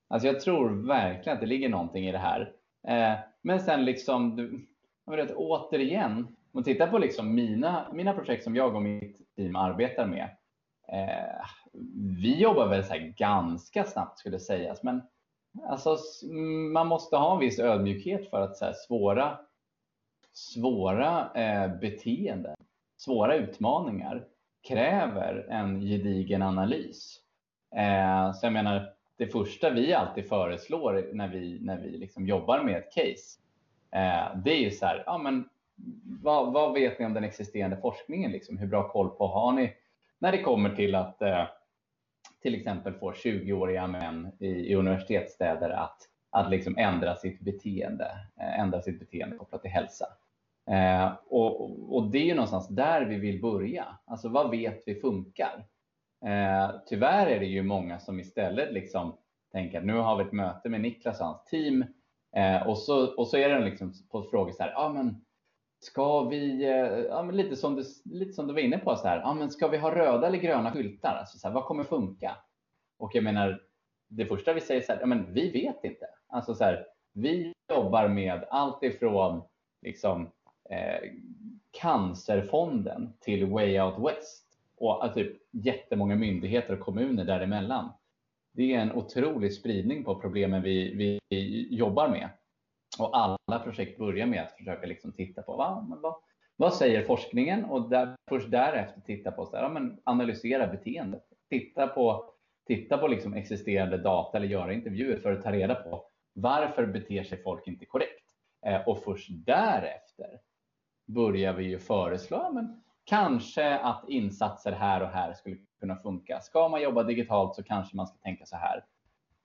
alltså jag tror verkligen att det ligger någonting i det här. Eh, men sen liksom, du, vet, återigen, om man tittar på liksom mina, mina projekt som jag och mitt team arbetar med. Eh, vi jobbar väl så ganska snabbt skulle sägas, men alltså, man måste ha en viss ödmjukhet för att så här, svåra, svåra eh, beteenden, svåra utmaningar kräver en gedigen analys. Eh, så jag menar, det första vi alltid föreslår när vi, när vi liksom jobbar med ett case, eh, det är ju så här, ja, men, vad, vad, vet ni om den existerande forskningen? Liksom? Hur bra koll på har ni när det kommer till att eh, till exempel få 20-åriga män i, i universitetsstäder att, att liksom ändra sitt beteende, eh, ändra sitt beteende kopplat till hälsa. Eh, och, och, det är ju någonstans där vi vill börja. Alltså vad vet vi funkar? Eh, tyvärr är det ju många som istället liksom tänker att nu har vi ett möte med Niklas och hans team eh, och, så, och så är det liksom på frågor så här, ah, men Ska vi, eh, ja, men lite, som du, lite som du var inne på, så här, ja, men ska vi ha röda eller gröna skyltar? Alltså, så här, vad kommer funka? Och jag menar, det första vi säger så här, ja, men vi vet inte. Alltså, så här, vi jobbar med allt ifrån liksom, eh, Cancerfonden till Way Out West och alltså, typ jättemånga myndigheter och kommuner däremellan. Det är en otrolig spridning på problemen vi, vi jobbar med. Och alla projekt börjar med att försöka liksom titta på va, vad, vad säger forskningen och där, först därefter titta på så här, ja, men analysera beteendet. Titta på, titta på liksom existerande data eller göra intervjuer för att ta reda på varför beter sig folk inte korrekt? Eh, och först därefter börjar vi ju föreslå, men kanske att insatser här och här skulle kunna funka. Ska man jobba digitalt så kanske man ska tänka så här.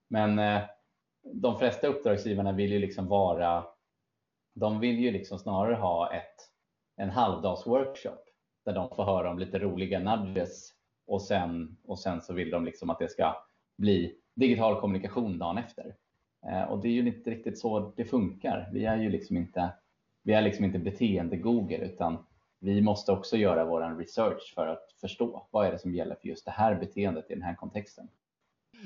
Men eh, de flesta uppdragsgivarna vill ju liksom vara, de vill ju liksom snarare ha ett, en halvdags workshop där de får höra om lite roliga nudges och sen, och sen så vill de liksom att det ska bli digital kommunikation dagen efter. Eh, och det är ju inte riktigt så det funkar. Vi är ju liksom inte, vi är liksom inte beteende-Google utan vi måste också göra vår research för att förstå vad är det som gäller för just det här beteendet i den här kontexten.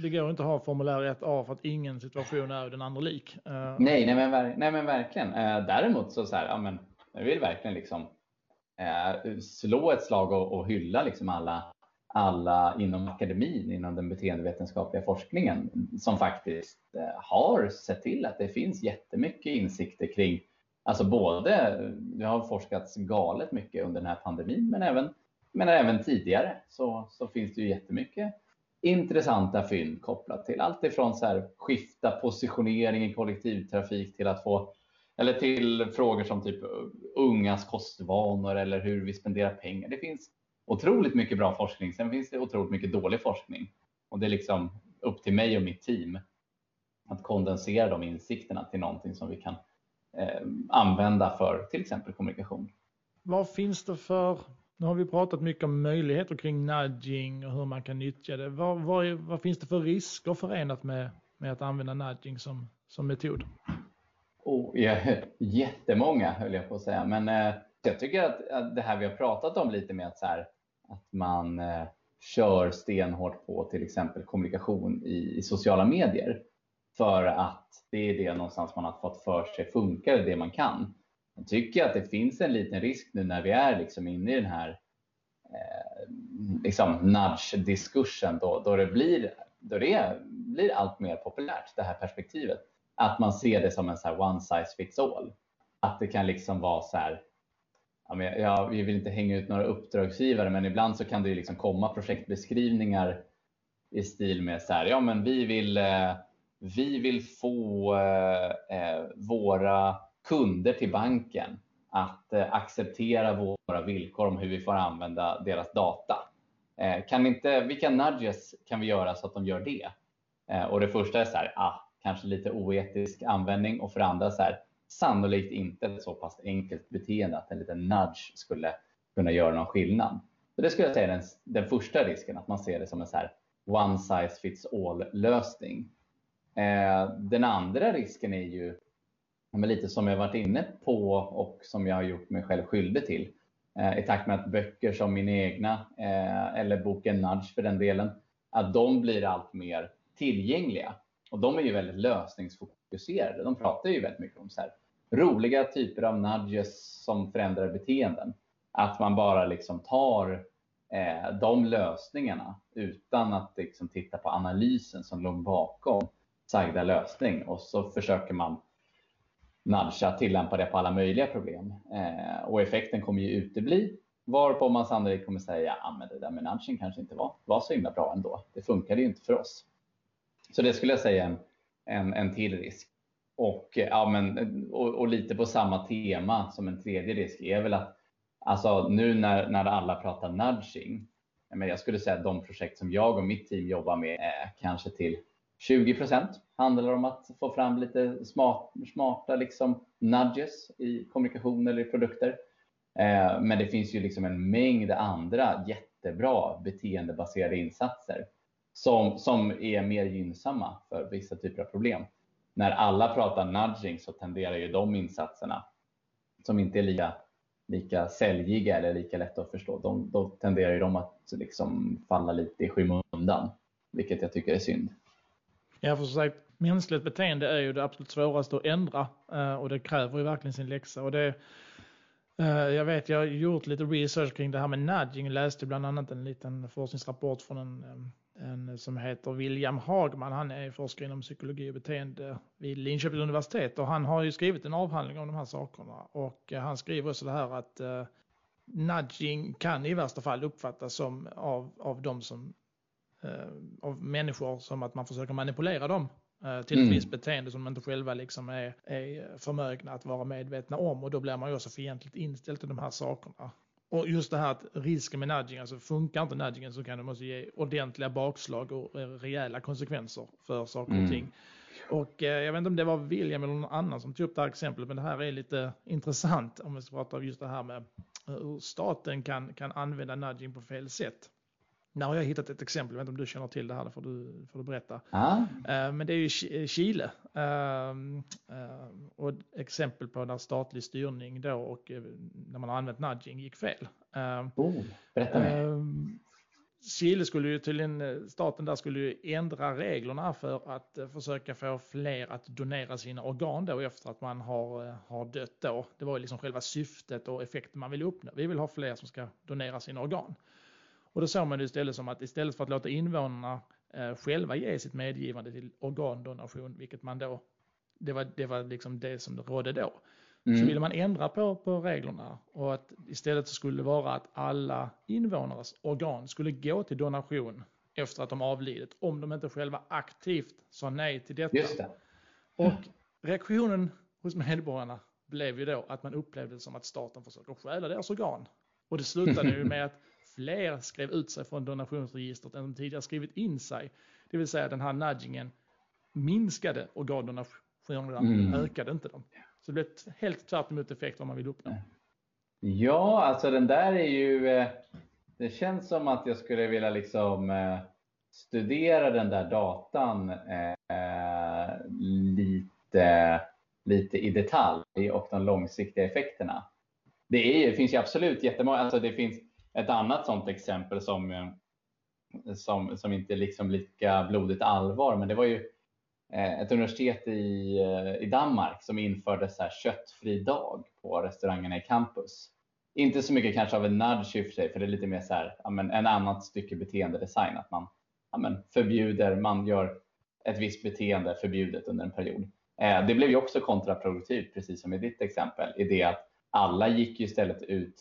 Det går inte att ha formulär 1A för att ingen situation är den andra lik. Uh... Nej, nej men, nej, men verkligen. Uh, däremot så, så här, ja, men, jag vill verkligen liksom, uh, slå ett slag och, och hylla liksom alla, alla inom akademin, inom den beteendevetenskapliga forskningen som faktiskt har sett till att det finns jättemycket insikter kring Alltså både, det har forskats galet mycket under den här pandemin, men även, men även tidigare så, så finns det ju jättemycket intressanta fynd kopplat till allt ifrån så här, skifta positionering i kollektivtrafik till att få eller till frågor som typ ungas kostvanor eller hur vi spenderar pengar. Det finns otroligt mycket bra forskning. Sen finns det otroligt mycket dålig forskning och det är liksom upp till mig och mitt team att kondensera de insikterna till någonting som vi kan använda för till exempel kommunikation. Vad finns det för, nu har vi pratat mycket om möjligheter kring nudging och hur man kan nyttja det. Vad, vad, vad finns det för risker förenat med, med att använda nudging som, som metod? Oh, ja, jättemånga höll jag på att säga, men eh, jag tycker att, att, det här vi har pratat om lite med att, så här, att man eh, kör stenhårt på till exempel kommunikation i, i sociala medier för att det är det någonstans man har fått för sig funkar det man kan. Jag tycker att det finns en liten risk nu när vi är liksom inne i den här eh, liksom nudge-diskursen då, då det, blir, då det blir allt mer populärt, det här perspektivet. Att man ser det som en så one size fits all. Att det kan liksom vara så här, jag, vill inte hänga ut några uppdragsgivare, men ibland så kan det liksom komma projektbeskrivningar i stil med så här, ja men vi vill eh, vi vill få eh, eh, våra kunder till banken att eh, acceptera våra villkor om hur vi får använda deras data. Eh, kan inte, vilka nudges kan vi göra så att de gör det? Eh, och det första är så här, ah, kanske lite oetisk användning och för andra så här, sannolikt inte ett så pass enkelt beteende att en liten nudge skulle kunna göra någon skillnad. Så det skulle jag säga är den, den första risken, att man ser det som en så här one size fits all lösning. Eh, den andra risken är ju lite som jag varit inne på och som jag har gjort mig själv skyldig till. Eh, I takt med att böcker som min egna eh, eller boken Nudge för den delen, att de blir allt mer tillgängliga. Och de är ju väldigt lösningsfokuserade. De pratar ju väldigt mycket om så här, roliga typer av nudges som förändrar beteenden. Att man bara liksom tar eh, de lösningarna utan att liksom titta på analysen som låg bakom sagda lösning och så försöker man nudga, tillämpa det på alla möjliga problem. Eh, och effekten kommer ju utebli, varpå man sannolikt kommer säga, att ah, det där med nudging kanske inte var, var så himla bra ändå. Det funkade ju inte för oss. Så det skulle jag säga är en, en, en till risk. Och, eh, ja, men, och, och, lite på samma tema som en tredje risk är väl att alltså, nu när, när alla pratar nudging, men jag skulle säga att de projekt som jag och mitt team jobbar med är kanske till 20 procent handlar om att få fram lite smart, smarta liksom nudges i kommunikation eller i produkter. Eh, men det finns ju liksom en mängd andra jättebra beteendebaserade insatser som, som är mer gynnsamma för vissa typer av problem. När alla pratar nudging så tenderar ju de insatserna som inte är lika, lika säljiga eller lika lätta att förstå, de, då tenderar ju de att liksom falla lite i skymundan, vilket jag tycker är synd. Ja, för sagt, mänskligt beteende är ju det absolut svåraste att ändra eh, och det kräver ju verkligen sin läxa. Och det, eh, jag vet, jag har gjort lite research kring det här med nudging, läste bland annat en liten forskningsrapport från en eh, en som heter William Hagman. Han är forskare inom psykologi och beteende vid Linköpings universitet och han har ju skrivit en avhandling om de här sakerna och han skriver också det här att nudging kan i värsta fall uppfattas som av, av de som av människor som att man försöker manipulera dem uh, till ett mm. visst beteende som de inte själva liksom är, är förmögna att vara medvetna om och då blir man ju också fientligt inställd till de här sakerna. Och just det här att risken med nudging, alltså funkar inte nudgingen så kan det måste ge ordentliga bakslag och rejäla konsekvenser för saker och mm. ting. Och eh, jag vet inte om det var William eller någon annan som tog upp det här exemplet, men det här är lite intressant om vi ska prata om just det här med hur staten kan, kan använda nudging på fel sätt. När har jag hittat ett exempel, jag vet inte om du känner till det här, det får du, får du berätta. Ah. Men det är ju Chile. Ehm, ehm, och exempel på när statlig styrning då och eh, när man har använt nudging gick fel. Ehm, oh, berätta mer. Chile skulle ju tydligen, eh, staten där skulle ju ändra reglerna för att försöka få fler att donera sina organ då efter att man har, har dött då. Det var ju liksom själva syftet och effekten man ville uppnå. Vi vill ha fler som ska donera sina organ. Och då såg man det istället som att istället för att låta invånarna eh, själva ge sitt medgivande till organdonation, vilket man då, det var, det var liksom det som rådde då, mm. så ville man ändra på, på reglerna och att istället så skulle det vara att alla invånares organ skulle gå till donation efter att de avlidit, om de inte själva aktivt sa nej till detta. Just det. Och reaktionen hos medborgarna blev ju då att man upplevde det som att staten försöker stjäla deras organ. Och det slutade ju med att fler skrev ut sig från donationsregistret än de tidigare skrivit in sig. Det vill säga den här nudgingen minskade organdonationerna, mm. ökade inte dem. Så det blev helt tvärt emot effekt vad man vill uppnå. Ja, alltså den där är ju, eh, det känns som att jag skulle vilja liksom eh, studera den där datan eh, lite, lite i detalj och de långsiktiga effekterna. Det, är, det finns ju absolut jättemånga, alltså det finns ett annat sådant exempel som, eh, som, som inte är liksom lika blodigt allvar, men det var ju eh, ett universitet i, eh, i Danmark som införde så här köttfri dag på restaurangerna i campus. Inte så mycket kanske av en nudge i och för sig, för det är lite mer så här, ja, men en annat stycke beteendedesign, att man ja, men förbjuder, man gör ett visst beteende förbjudet under en period. Eh, det blev ju också kontraproduktivt, precis som i ditt exempel, i det att alla gick ju istället ut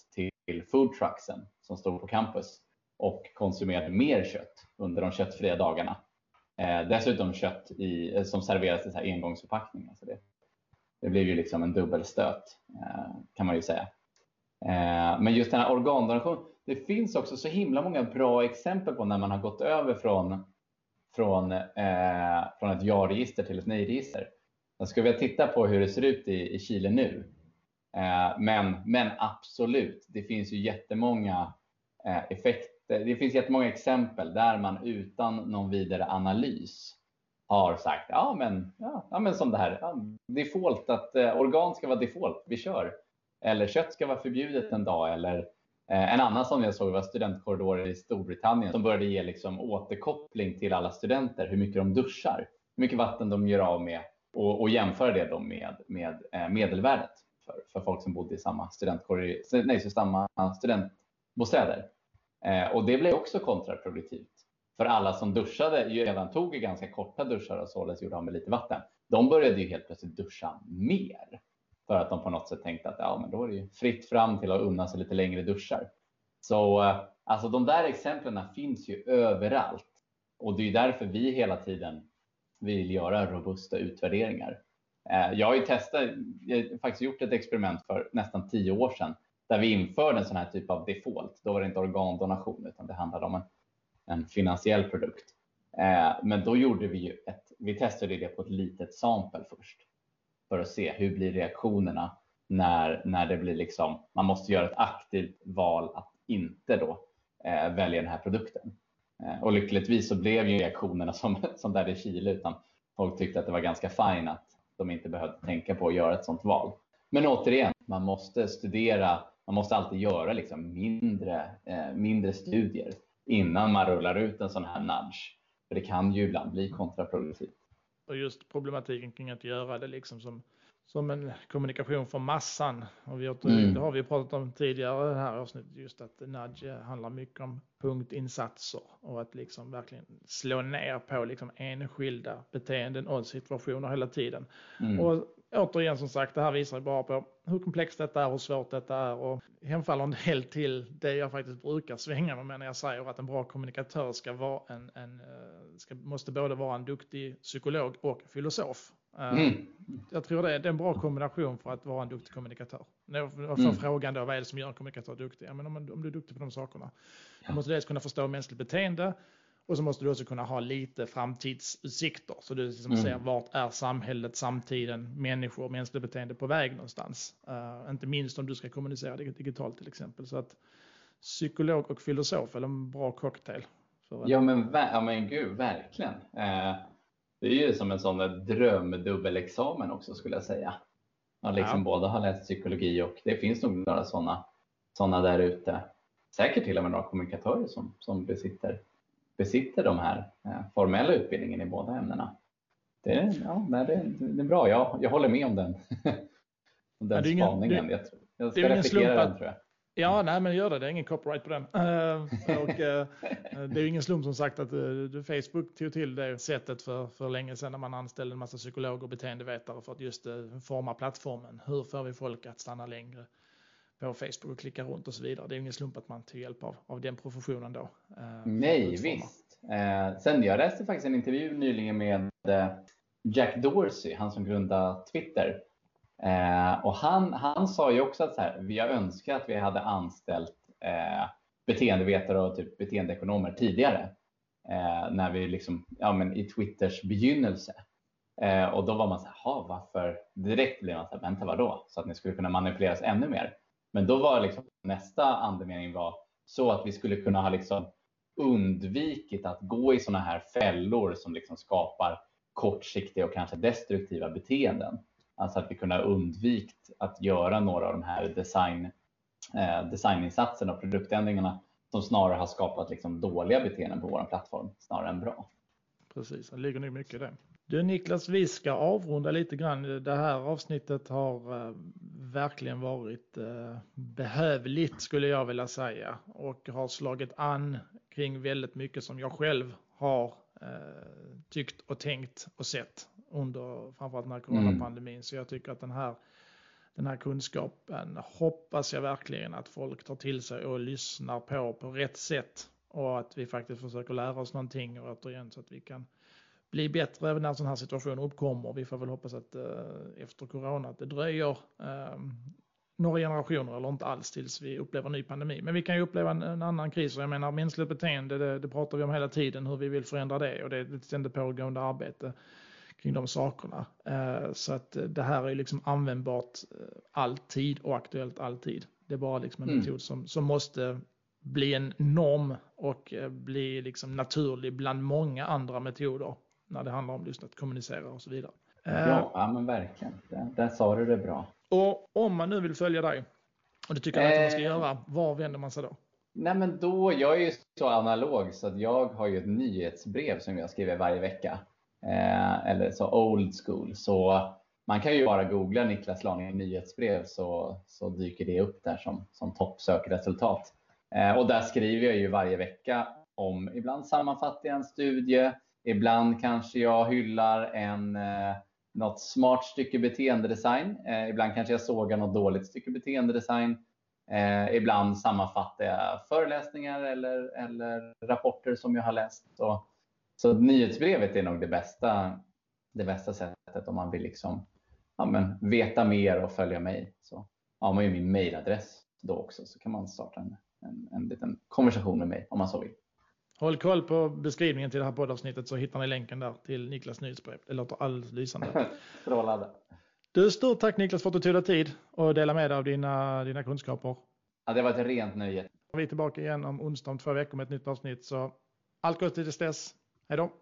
till foodtrucksen som stod på campus och konsumerade mer kött under de köttfria dagarna. Eh, dessutom kött i, eh, som serveras i så här engångsförpackningar. Så det, det blev ju liksom en dubbelstöt eh, kan man ju säga. Eh, men just den här organdonation, det finns också så himla många bra exempel på när man har gått över från, från, eh, från ett ja-register till ett nej-register. Jag skulle vilja titta på hur det ser ut i, i Chile nu. Eh, men, men absolut, det finns ju jättemånga Eh, effekter. Det finns jättemånga exempel där man utan någon vidare analys har sagt ja men, ja, ja, men som det här, ja, default att eh, organ ska vara default, vi kör. Eller kött ska vara förbjudet en dag eller eh, en annan som jag såg var studentkorridorer i Storbritannien som började ge liksom återkoppling till alla studenter hur mycket de duschar, hur mycket vatten de gör av med och, och jämföra det då med, med eh, medelvärdet för, för folk som bodde i samma studentkorridor, nej, så samma bostäder. Eh, och det blev också kontraproduktivt. För alla som duschade, redan tog ganska korta duschar och således gjorde av med lite vatten. De började ju helt plötsligt duscha mer. För att de på något sätt tänkte att ja, men då är det ju fritt fram till att unna sig lite längre duschar. Så eh, alltså de där exemplen finns ju överallt. Och det är därför vi hela tiden vill göra robusta utvärderingar. Eh, jag har ju testat, jag har faktiskt gjort ett experiment för nästan tio år sedan där vi införde en sån här typ av default. Då var det inte organdonation utan det handlade om en, en finansiell produkt. Eh, men då gjorde vi ju ett, vi testade det på ett litet sample först för att se hur blir reaktionerna när, när det blir liksom, man måste göra ett aktivt val att inte då eh, välja den här produkten. Eh, och lyckligtvis så blev ju reaktionerna som, som där i Chile utan folk tyckte att det var ganska fint att de inte behövde tänka på att göra ett sådant val. Men återigen, man måste studera, man måste alltid göra liksom mindre, eh, mindre studier innan man rullar ut en sån här nudge. För det kan ju ibland bli kontraproduktivt. Och just problematiken kring att göra det liksom som, som en kommunikation för massan. Och vi har, Mm. Det har vi pratat om tidigare i det här avsnittet, just att nudge handlar mycket om punktinsatser och att liksom verkligen slå ner på liksom enskilda beteenden och situationer hela tiden. Mm. Och återigen som sagt, det här visar ju bara på hur komplext detta är, hur svårt detta är och hemfaller en del till det jag faktiskt brukar svänga med när jag säger att en bra kommunikatör ska vara en, en eh, ska, måste både vara en duktig psykolog och filosof. Eh, Mm. Jag tror det är, det är en bra kombination för att vara en duktig kommunikatör. Jag får Mm. frågan då, vad är det som gör en kommunikatör duktig? Ja, men om, om du är duktig på de sakerna. Du måste dels kunna förstå mänskligt beteende och så måste du också kunna ha lite framtidsutsikter. Så du liksom Mm. ser vart är samhället, samtiden, människor, mänskligt beteende på väg någonstans. Uh, inte minst om du ska kommunicera dig- digitalt till exempel. Så att psykolog och filosof är en bra cocktail. Ja men, ja men gud, verkligen. Eh, det är ju som en sån där drömdubbelexamen också skulle jag säga. Man liksom Ja. både har läst psykologi och det finns nog några sådana såna där ute. Säkert till och med några kommunikatörer som, som besitter, besitter de här eh, formella utbildningen i båda ämnena. Det, är- ja, det, det är bra, jag, jag håller med om den, om den Ja, det är ingen- spaningen. det- jag, tror- jag det ska är ingen replikera slump den att- tror jag. Ja, nej men gör det. Det är ingen copyright på den. Eh, och, eh, det är ju ingen slump som sagt att Facebook tog till det sättet för, för länge sedan när man anställde en massa psykologer och beteendevetare för att just forma plattformen. Hur får vi folk att stanna längre på Facebook och klicka runt och så vidare. Det är ingen slump att man tog hjälp av, av den professionen då. eh, Nej, visst. Eh, sen jag läste faktiskt en intervju nyligen med eh, Jack Dorsey, han som grundade Twitter. Eh, och han, han sa ju också att så här, vi har önskat att vi hade anställt eh, beteendevetare och typ beteendeekonomer tidigare. Eh, när vi liksom, ja men i Twitters begynnelse. Eh, och då var man så här, "Ha, varför? Direkt blev man så här, vänta vadå? Så att ni skulle kunna manipuleras ännu mer. Men då var liksom nästa andemening var så att vi skulle kunna ha liksom undvikit att gå i sådana här fällor som liksom skapar kortsiktiga och kanske destruktiva beteenden. Alltså att vi kunde ha undvikit att göra några av de här design, eh, designinsatserna och produktändringarna som snarare har skapat liksom dåliga beteenden på vår plattform snarare än bra. Precis, det ligger nog mycket i det. Du Niklas, vi ska avrunda lite grann. Det här avsnittet har eh, verkligen varit eh, behövligt skulle jag vilja säga och har slagit an kring väldigt mycket som jag själv har eh, tyckt och tänkt och sett under framförallt den här coronapandemin. Så jag tycker att den här, den här kunskapen hoppas jag verkligen att folk tar till sig och lyssnar på på rätt sätt och att vi faktiskt försöker lära oss någonting och återigen så att vi kan bli bättre även när sådana här situationer uppkommer. Vi får väl hoppas att eh, efter corona att det dröjer eh, några generationer eller inte alls tills vi upplever en ny pandemi. Men vi kan ju uppleva en, en annan kris och jag menar mänskligt beteende det, det pratar vi om hela tiden hur vi vill förändra det och det är ett ständigt pågående arbete kring de sakerna. Eh, så att det här är liksom användbart eh, alltid och aktuellt alltid. Det är bara liksom en Mm. metod som, som måste bli en norm och eh, bli liksom naturlig bland många andra metoder när det handlar om just att kommunicera och så vidare. Eh, Ja, ja men verkligen. Där, där sa du det bra. Och om man nu vill följa dig och det tycker jag att man ska Eh. göra, var vänder man sig då? Nej men då, jag är ju så analog så att jag har ju ett nyhetsbrev som jag skriver varje vecka. Eh, eller så old school. Så man kan ju bara googla Niklas Laning nyhetsbrev så, så dyker det upp där som, som toppsökresultat. Eh, och där skriver jag ju varje vecka om, ibland sammanfattar jag en studie, ibland kanske jag hyllar en, eh, något smart stycke beteendedesign, eh, ibland kanske jag sågar något dåligt stycke beteendedesign. Eh, ibland sammanfattar jag föreläsningar eller, eller rapporter som jag har läst. Så, så nyhetsbrevet är nog det bästa, det bästa sättet om man vill liksom, ja, men, veta mer och följa mig. Så har man ju min mailadress då också så kan man starta en, en, en liten konversation med mig om man så vill. Håll koll på beskrivningen till det här poddavsnittet så hittar ni länken där till Niklas nyhetsbrev. Det låter alldeles lysande. Strålande. Du, stort tack Niklas för att du tog dig tid och delade med dig av dina, dina kunskaper. Ja, det var ett rent nöje. Vi är tillbaka igen om onsdag om två veckor med ett nytt avsnitt. Så allt gott till dess. Hej då!